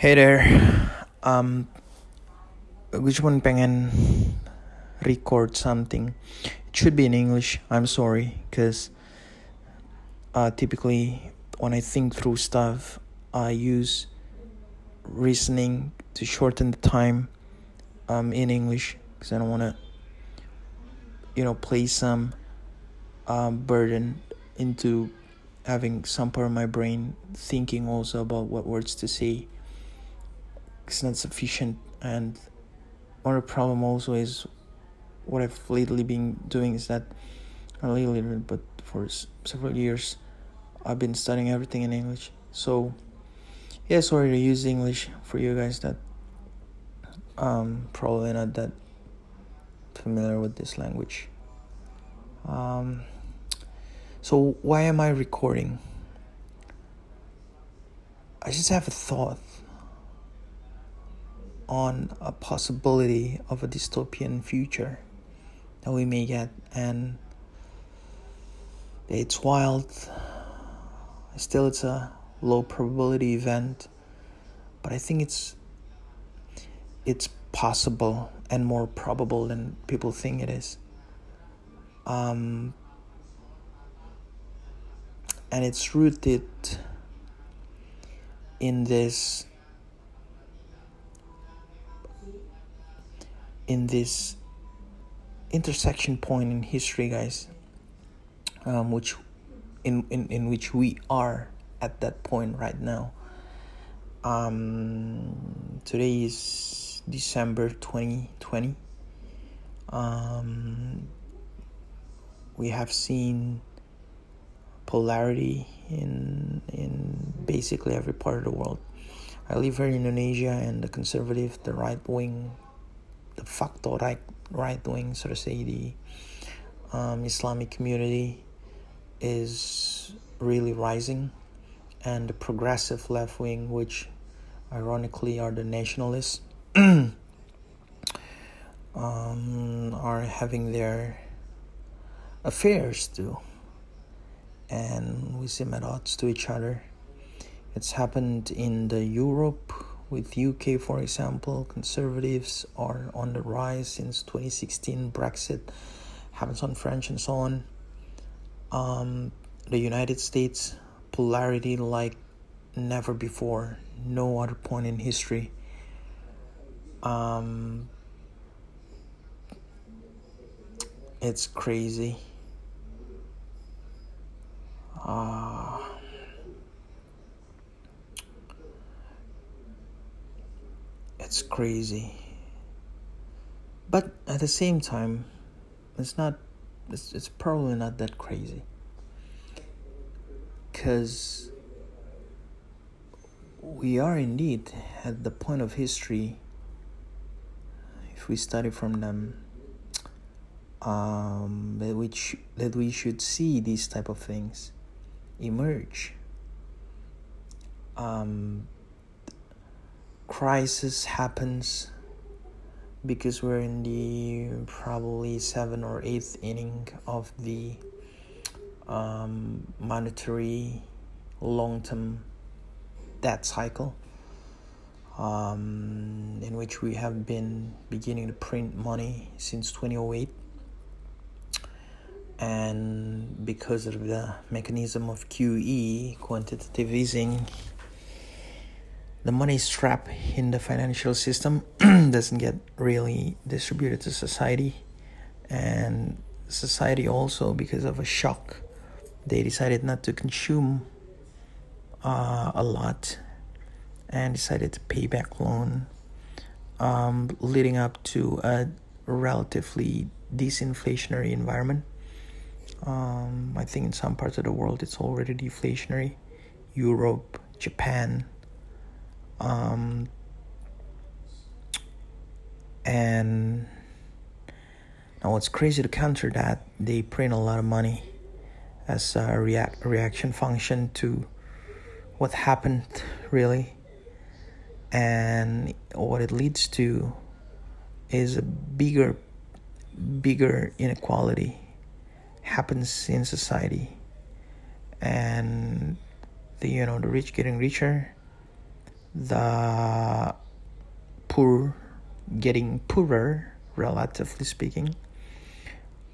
Hey there, um, gue cuma pengen record something. It should be in English. I'm sorry, cause uh, typically when I think through stuff, I use reasoning to shorten the time um, in English, cause I don't wanna, you know, place some um, burden into having some part of my brain thinking also about what words to say it's not sufficient and the problem also is what I've lately been doing is that not lately but for several years I've been studying everything in English. So yeah sorry to use English for you guys that um probably not that familiar with this language. Um so why am I recording? I just have a thought on a possibility of a dystopian future that we may get and it's wild. Still it's a low probability event but i think it's it's possible and more probable than people think it is. Um, and it's rooted in this in this intersection point in history, guys, um, which in, in in which we are at that point right now. Um, today is December twenty twenty. Um, we have seen polarity in in basically every part of the world. I live here in Indonesia, and the conservative, the right wing the facto right right wing, so to say, the um, Islamic community is really rising, and the progressive left wing, which ironically are the nationalists, um, are having their affairs too, and we seem at odds to each other. It's happened in the Europe with UK, for example, conservatives are on the rise since 2016. Brexit happens on French and so on. Um, the United States polarity like never before, no other point in history. Um, it's crazy. Uh, it's crazy. But at the same time it's not it's, it's probably not that crazy. Because we are indeed at the point of history. If we study from them um, that we that we should see these type of things emerge. Um, crisis happens because we're in the probably seventh or eighth inning of the um, monetary long-term debt cycle um, in which we have been beginning to print money since 2008 and because of the mechanism of QE quantitative easing the money trap in the financial system doesn't get really distributed to society. And society also because of a shock they decided not to consume uh, a lot and decided to pay back loan um, leading up to a relatively disinflationary environment. Um, i think in some parts of the world it's already deflationary. Europe japan um, and now what's crazy to counter that, they print a lot of money as a react reaction function to what happened really. And what it leads to is a bigger bigger inequality happens in society. And the you know the rich getting richer the poor getting poorer, relatively speaking.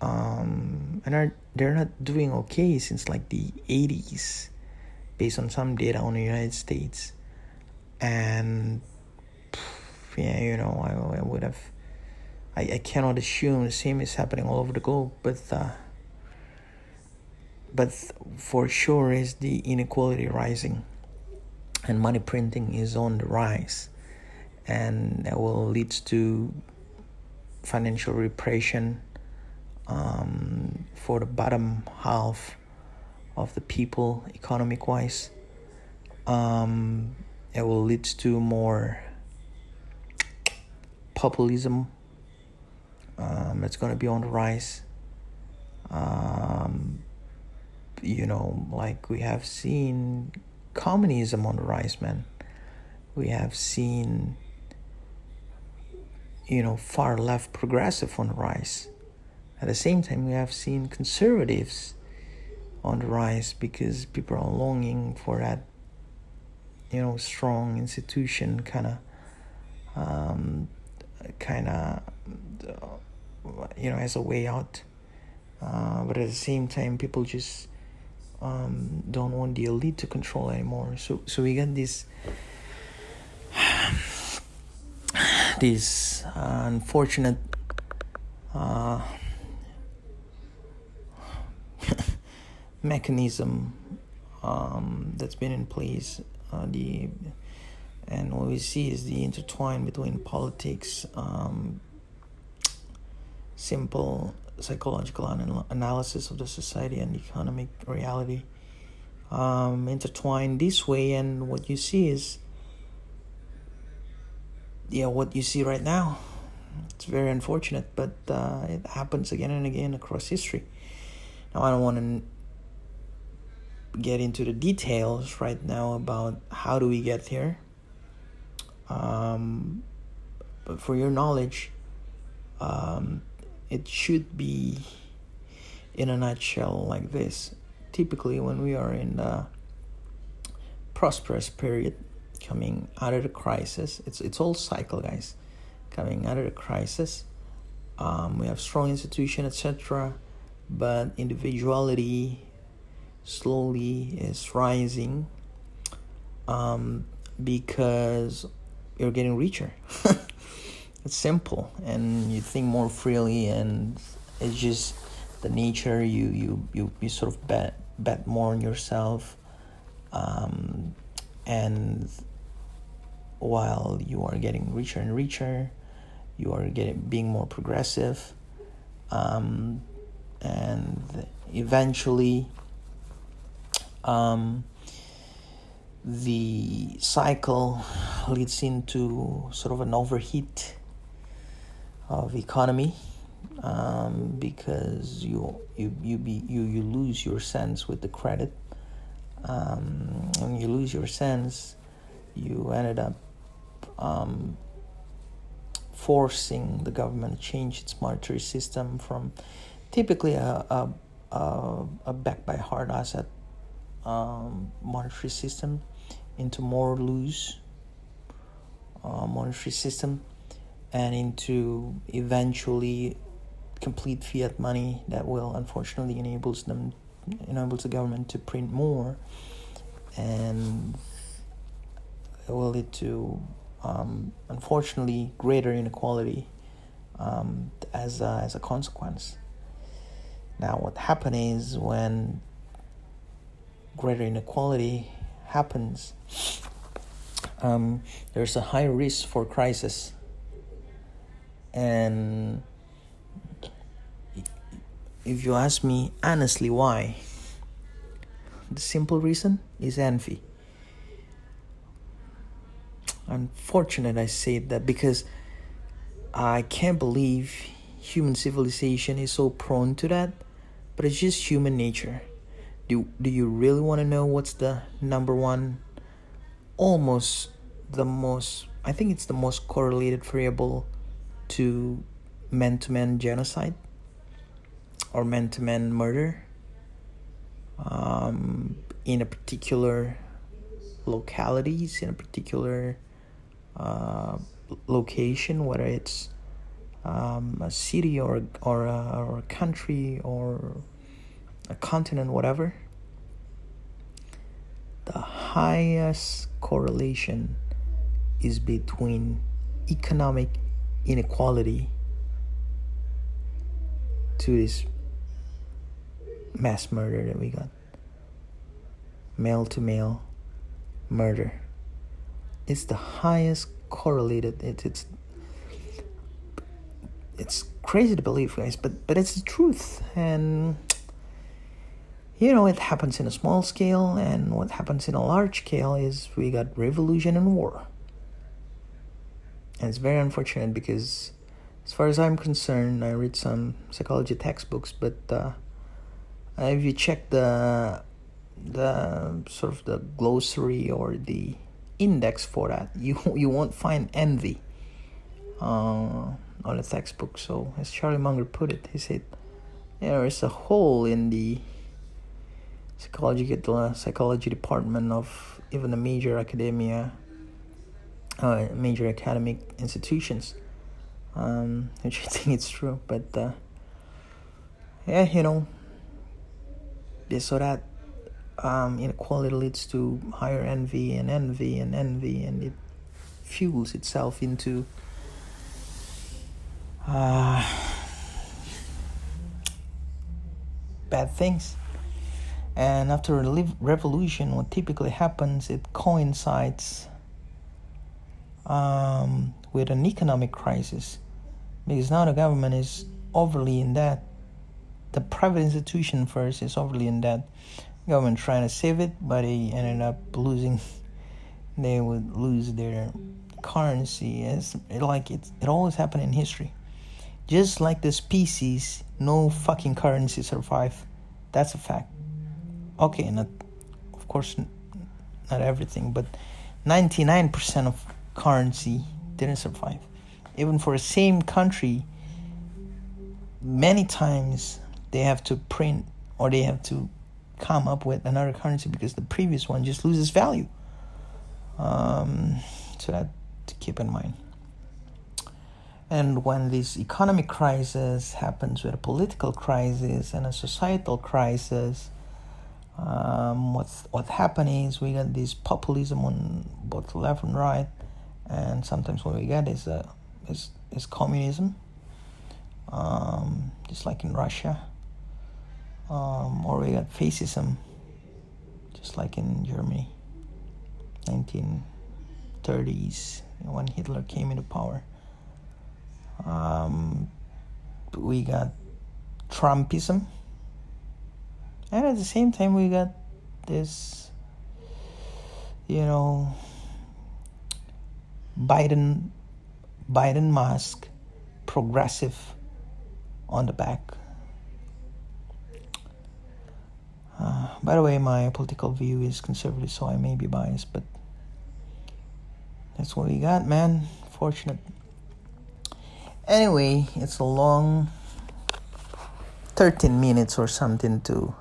Um, and are, they're not doing okay since like the 80s, based on some data on the United States. And yeah, you know, I, I would have, I, I cannot assume the same is happening all over the globe, but uh, but for sure is the inequality rising and money printing is on the rise and that will lead to financial repression um, for the bottom half of the people economic wise um, it will lead to more populism. Um, it's going to be on the rise. Um, you know like we have seen communism on the rise, man. We have seen, you know, far left progressive on the rise. At the same time, we have seen conservatives on the rise because people are longing for that, you know, strong institution kind of, um, kind of, you know, as a way out. Uh, but at the same time, people just um, don't want the elite to control anymore. So so we get this this uh, unfortunate uh, mechanism um, that's been in place. Uh, the and what we see is the intertwine between politics, um, simple psychological anal- analysis of the society and economic reality um, intertwined this way and what you see is yeah what you see right now. It's very unfortunate but uh, it happens again and again across history. Now i don't want to get into the details right now about how do we get here. Um, but for your knowledge um, it should be in a nutshell like this. Typically, when we are in a prosperous period, coming out of the crisis, it's it's all cycle, guys. Coming out of the crisis, um, we have strong institution, etc. But individuality slowly is rising um, because you're getting richer. it's simple and you think more freely and it's just the nature. You you you, you sort of bet bet more on yourself um, and while you are getting richer and richer you are getting being more progressive um, and eventually um, the cycle leads into sort of an overheat of economy um, because you you you be you you lose your sense with the credit. Um, when you lose your sense, you ended up um, forcing the government to change its monetary system from typically a a, a, a backed by hard asset um, monetary system into more loose uh, monetary system and into eventually complete fiat money that will unfortunately enables them enables the government to print more and it will lead to um, unfortunately greater inequality um, as a, as a consequence. Now what happens is when greater inequality happens um, there's a high risk for crisis and if you ask me honestly why, the simple reason is envy. Unfortunate I say that because I can't believe human civilization is so prone to that, but it's just human nature. Do, do you really want to know what's the number one, almost the most, I think it's the most correlated variable to man to man genocide or man to man murder um, in a particular localities in a particular uh, location, whether it's um, a city or or a, or a country or a continent, whatever. The highest correlation is between economic inequality to this mass murder that we got. Male to male murder. It's the highest correlated it, it's it's crazy to believe guys but but it's the truth and you know it happens in a small scale and what happens in a large scale is we got revolution and war and it's very unfortunate because as far as i'm concerned i read some psychology textbooks but uh, if you check the the sort of the glossary or the index for that you you won't find envy uh, on the textbook. So as charlie munger put it he said there is a hole in the psychology psychology department of even a major academia uh, major academic institutions um, which I think it's true but uh, yeah you know so that um, inequality leads to higher envy and envy and envy, and it fuels itself into uh, bad things. And after a revolution, what typically happens, it coincides um, with an economic crisis because now the government is overly in debt. The private institution first is overly in debt government trying to save it, but they ended up losing. They would lose their currency. It's it, like it, it always happened in history. Just like the species, no fucking currency survive. That's a fact. Okay, not of course not everything, but 99% of currency didn't survive. Even for the same country, many times they have to print or they have to come up with another currency because the previous one just loses value. Um, so that to keep in mind. And when this economic crisis happens with a political crisis and a societal crisis, um, what's what happening is we get this populism on both left and right, and sometimes what we get is a is is communism, um, just like in Russia um, or we got fascism, just like in Germany, 1930s when Hitler came into power. Um, we got Trumpism, and at the same time we got this, you know, Biden, Biden mask, progressive on the back Uh, by the way, my political view is conservative, so I may be biased, but that's what we got, man. Fortunate. Anyway, it's a long 13 minutes or something to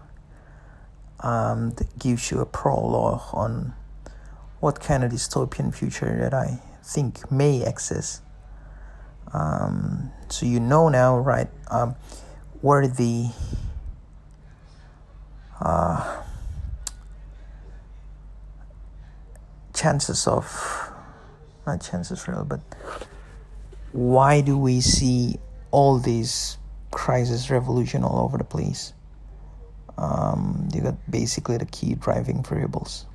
um, that gives you a prologue on what kind of dystopian future that I think may exist. Um, so you know now, right, um, where the uh, chances of not chances real but why do we see all these crisis revolution all over the place um, you got basically the key driving variables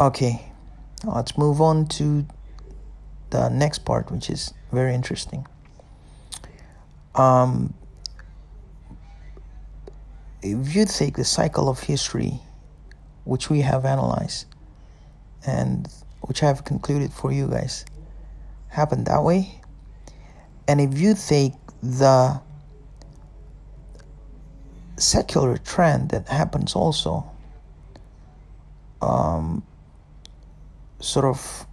okay let's move on to the next part which is very interesting um, if you take the cycle of history, which we have analyzed and which I have concluded for you guys, happened that way. And if you take the secular trend that happens also, um, sort of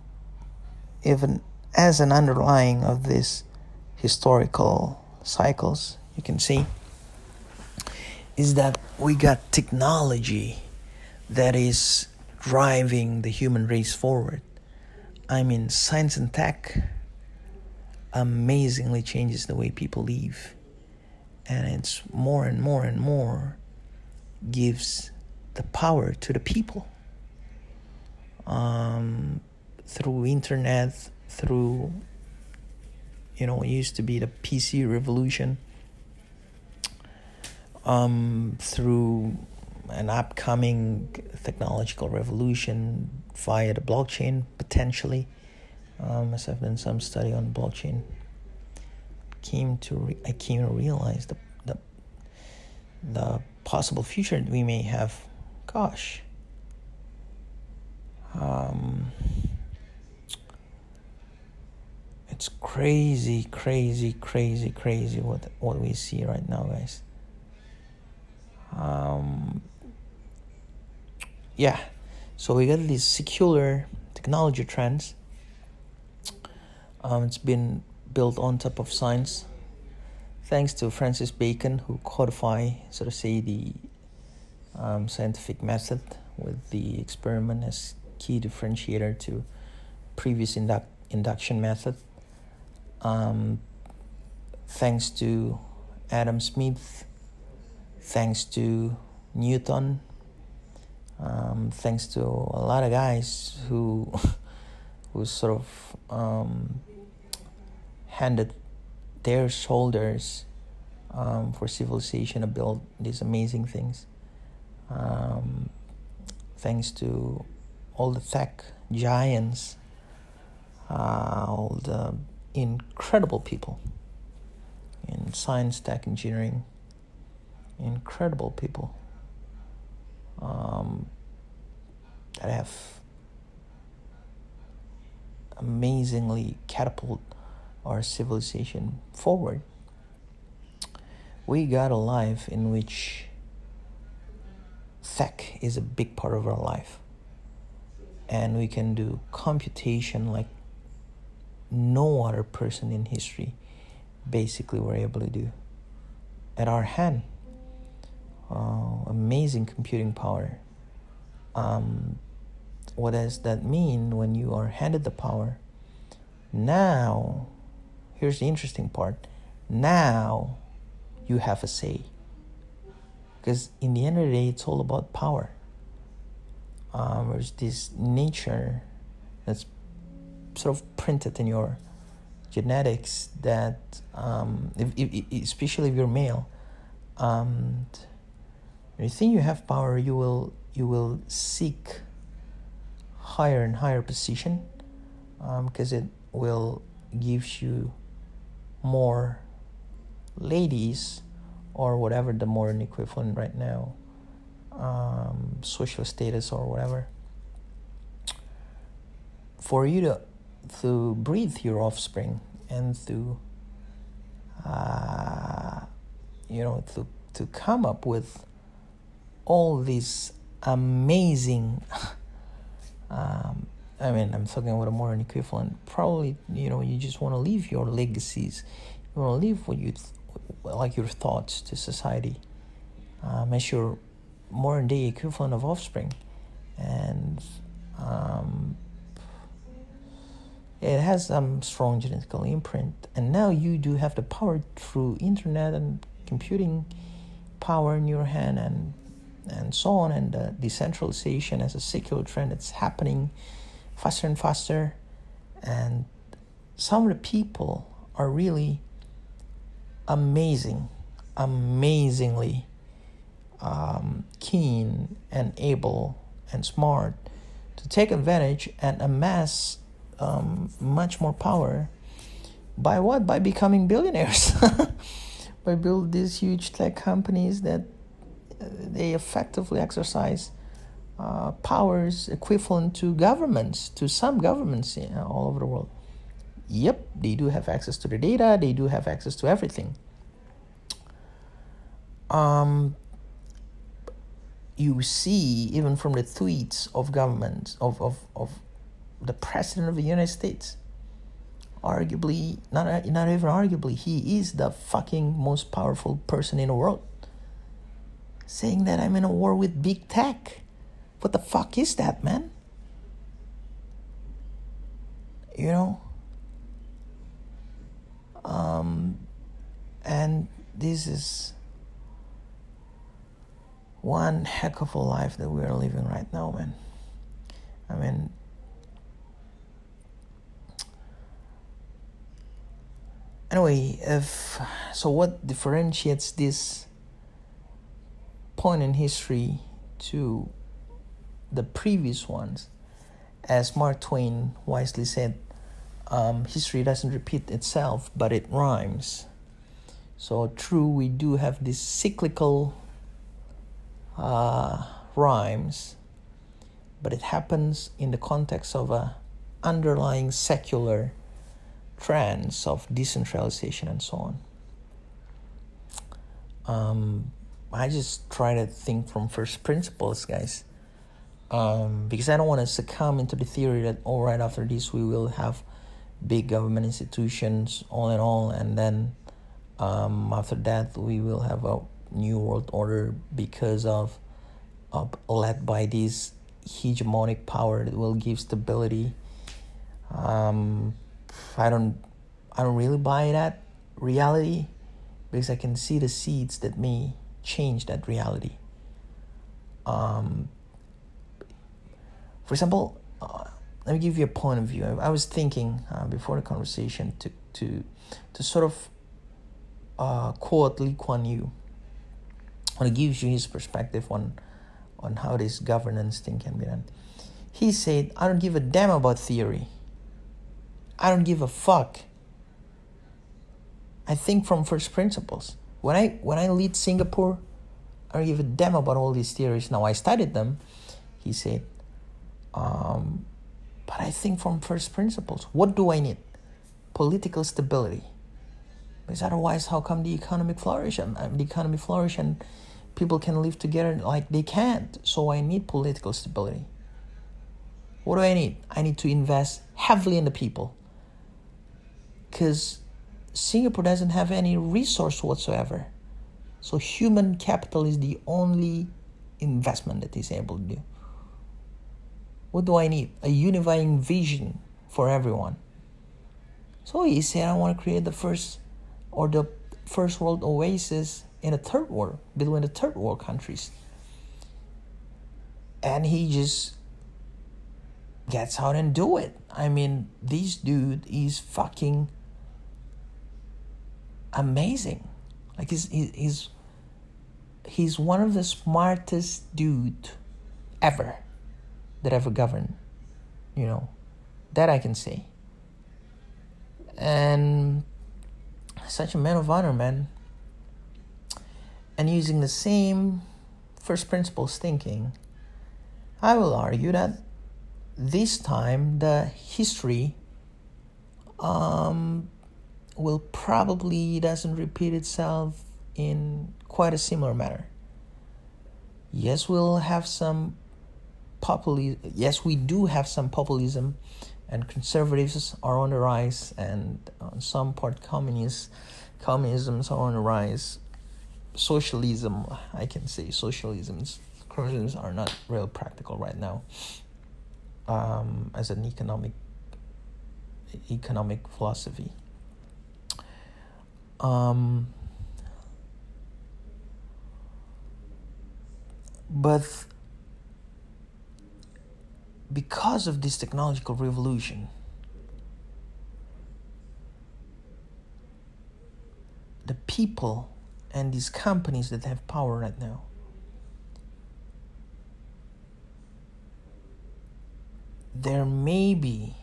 even as an underlying of these historical cycles, you can see is that we got technology that is driving the human race forward. I mean, science and tech amazingly changes the way people live. And it's more and more and more gives the power to the people um, through internet, through you know, it used to be the PC revolution. Um, through an upcoming technological revolution via the blockchain potentially. Um, as I've done some study on blockchain, came to re- I came to realize the the the possible future we may have. Gosh. Um, it's crazy, crazy, crazy, crazy what what we see right now, guys. Um, yeah, so we got these secular technology trends. Um, it's been built on top of science, thanks to Francis Bacon, who codify, so to say, the um, scientific method with the experiment as key differentiator to previous induct induction method. Um, thanks to Adam Smith, thanks to Newton, um, thanks to a lot of guys who who sort of um, handed their shoulders um, for civilization to build these amazing things. Um, thanks to all the tech giants, uh, all the incredible people in science, tech, engineering, incredible people um, that have amazingly catapult our civilization forward. We got a life in which tech is a big part of our life. And we can do computation like no other person in history basically were able to do at our hand. Uh, amazing computing power. Um, what does that mean when you are handed the power? Now, here's the interesting part. Now, you have a say. Because in the end of the day, it's all about power. Um, there's this nature that's sort of printed in your genetics that, um, if, if, especially if you're male, um, you think you have power, you will you will seek higher and higher position because um, it will gives you more ladies or whatever the modern equivalent right now um, social status or whatever for you to to breathe your offspring and to uh, you know to to come up with all these amazing um, I mean, I'm talking about a modern equivalent. Probably, you know, you just want to leave your legacies. You want to leave what you, th- like your thoughts to society, um, as your modern day equivalent of offspring, and um, it has some strong genetical imprint. And now you do have the power through internet and computing power in your hand and and so on, and the decentralization as a secular trend that's happening faster and faster. And some of the people are really amazing, amazingly um, keen and able and smart to take advantage and amass um, much more power by what? By becoming billionaires. by build these huge tech companies that they effectively exercise uh, powers equivalent to governments, to some governments you know, all over the world. Yep, they do have access to the data, they do have access to everything. Um, you see, even from the tweets of governments, of, of, of the President of the United States, arguably, not, not even arguably, he is the fucking most powerful person in the world saying that I'm in a war with big tech. what the fuck is that, man? You know? Um, and this is one heck of a life that we are living right now, man. I mean, anyway, if so, what differentiates this point in history to the previous ones? As Mark Twain wisely said, um, history doesn't repeat itself, but it rhymes. So, true, we do have this cyclical uh, rhymes, but it happens in the context of a underlying secular trends of decentralization and so on. Um, I just try to think from first principles, guys, um, because I don't want to succumb into the theory that all oh, right after this we will have big government institutions, all in all, and then um, after that we will have a new world order because of, of led by this hegemonic power that will give stability. Um, I don't I don't really buy that reality because I can see the seeds that may change that reality. Um, for example, uh, let me give you a point of view. I, I was thinking uh, before the conversation to to to sort of uh, quote Lee Kuan Yew when it gives you his perspective on on how this governance thing can be done. He said, "I don't give a damn about theory. I don't give a fuck. I think from first principles. When I when I lead Singapore, I don't give a damn about all these theories. Now I studied them, he said. Um, but I think from first principles. What do I need? Political stability. Because otherwise, how come the economic flourish and uh, the economy flourish and people can live together like they can't? So I need political stability. What do I need? I need to invest heavily in the people because Singapore doesn't have any resource whatsoever. So human capital is the only investment that is able to do. What do I need? A unifying vision for everyone. So he said, I want to create the first or the first world oasis in a third world, between the third world countries. And he just gets out and do it. I mean, this dude is fucking amazing. Like he's he's he's one of the smartest dude ever that ever governed. You know, that I can say. And such a man of honor, man. And using the same first principles thinking, I will argue that this time the history um, will probably doesn't repeat itself in quite a similar manner. Yes, we'll have some populism. Yes, we do have some populism, and conservatives are on the rise, and on some part, communists, communisms are on the rise. Socialism, I can say, socialisms, communisms are not real practical right now. Um, as an economic economic philosophy. Um, but because of this technological revolution, the people and these companies that have power right now there may be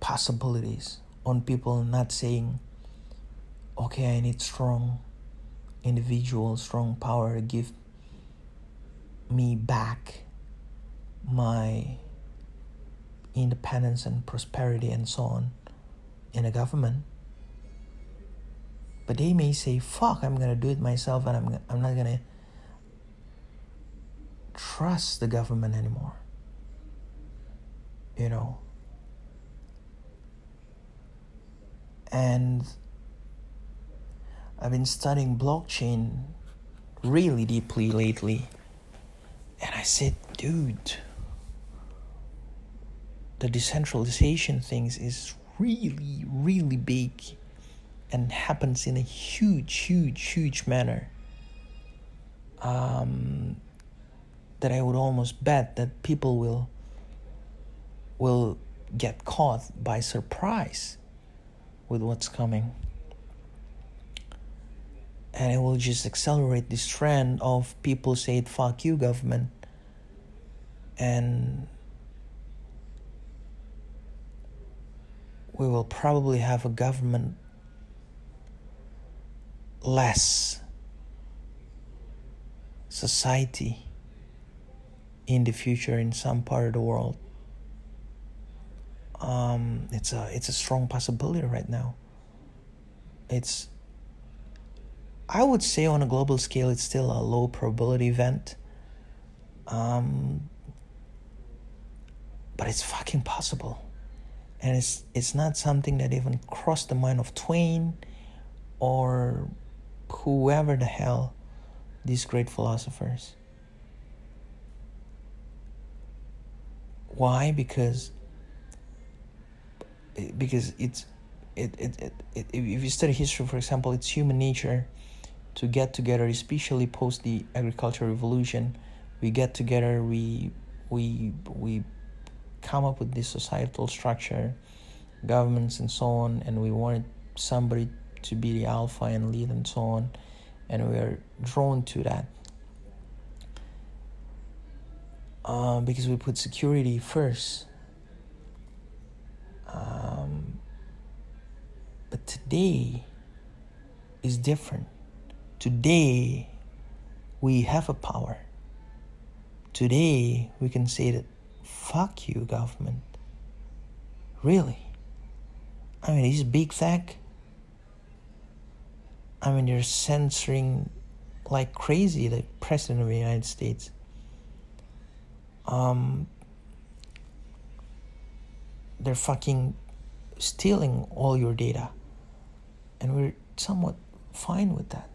possibilities on people not saying, okay, I need strong individual, strong power to give me back my independence and prosperity and so on in a government. But they may say, fuck, I'm going to do it myself and I'm, I'm not going to trust the government anymore. You know? and I've been studying blockchain really deeply lately And I said, dude, the decentralization things is really, really big and happens in a huge, huge, huge manner. Um, that I would almost bet that people will will get caught by surprise with what's coming. And it will just accelerate this trend of people saying fuck you government and we will probably have a government less society in the future in some part of the world. Um, it's a it's a strong possibility right now. It's I would say on a global scale it's still a low probability event. Um, but it's fucking possible. And it's it's not something that even crossed the mind of Twain or whoever the hell these great philosophers. Why? Because because it's it, it, it, it, if you study history for example it's human nature to get together especially post the agricultural revolution we get together we we we come up with this societal structure governments and so on and we wanted somebody to be the alpha and lead and so on and we are drawn to that uh, because we put security first. Um, but today is different. Today we have a power. Today we can say that fuck you, government. Really? I mean, this big tech. I mean, you're censoring like crazy the president of the United States um, they're fucking stealing all your data. And we're somewhat fine with that.